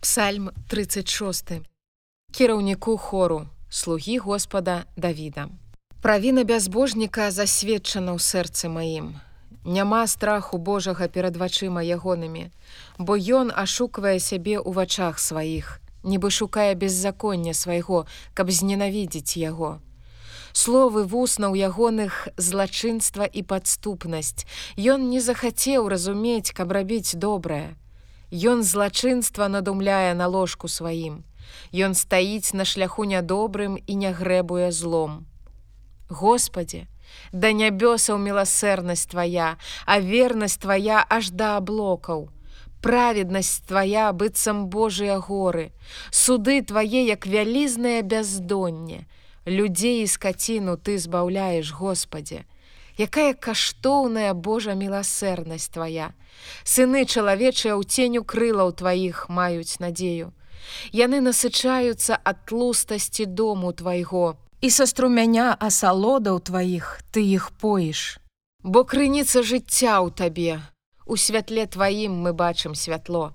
Псальм 36 кіраўніку хору слугі Господа Давіда. Правіна бязбожніка засведчана ў сэрцы маім. Няма страху Божага перад вачыма ягонымі, бо ён ашуквае сябе ў вачах сваіх, нібы шукае беззаконня свайго, каб зненавідзець яго. Словы вуснаў ягоных злачынства і падступнасць. Ён не захацеў разумець, каб рабіць добрае. Ён злачынства надумляе на ложку сваім. Ён стаіць на шляху нядобрым і не грэбуе злом. Господі, да нябёсаў міласэрнасць твая, а вернасць твая аж да аблокаў. Праведнасць твая быццам Божыя горы, суды твае як вялізнае бяздонне, людзей і скаціну ты збаўляеш Господе. Якая каштоўная Божа міласэрнасць твая. Сыны чалавечыя ў ценю крылаў тваіх маюць надзею. Яны насычаюцца ад тлустасці дому твайго, і са струмяня асалодаў тваіх ты іх поіш. Бо крыніца жыцця ў табе. У святле тваім мы бачым святло.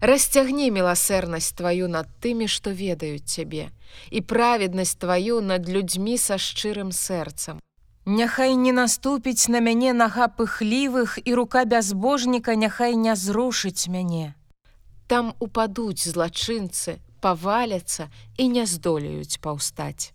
Расцягні міласэрнасць тваю над тымі, што ведаюць цябе, і праведнасць тваю над людзьмі са шчырым сэрцам. Няхай не наступіць на мяне нага пыхлівых і рука бязбожніка няхай не зрушыць мяне. Там упадуць злачынцы, паваляцца і не здолеюць паўстаць.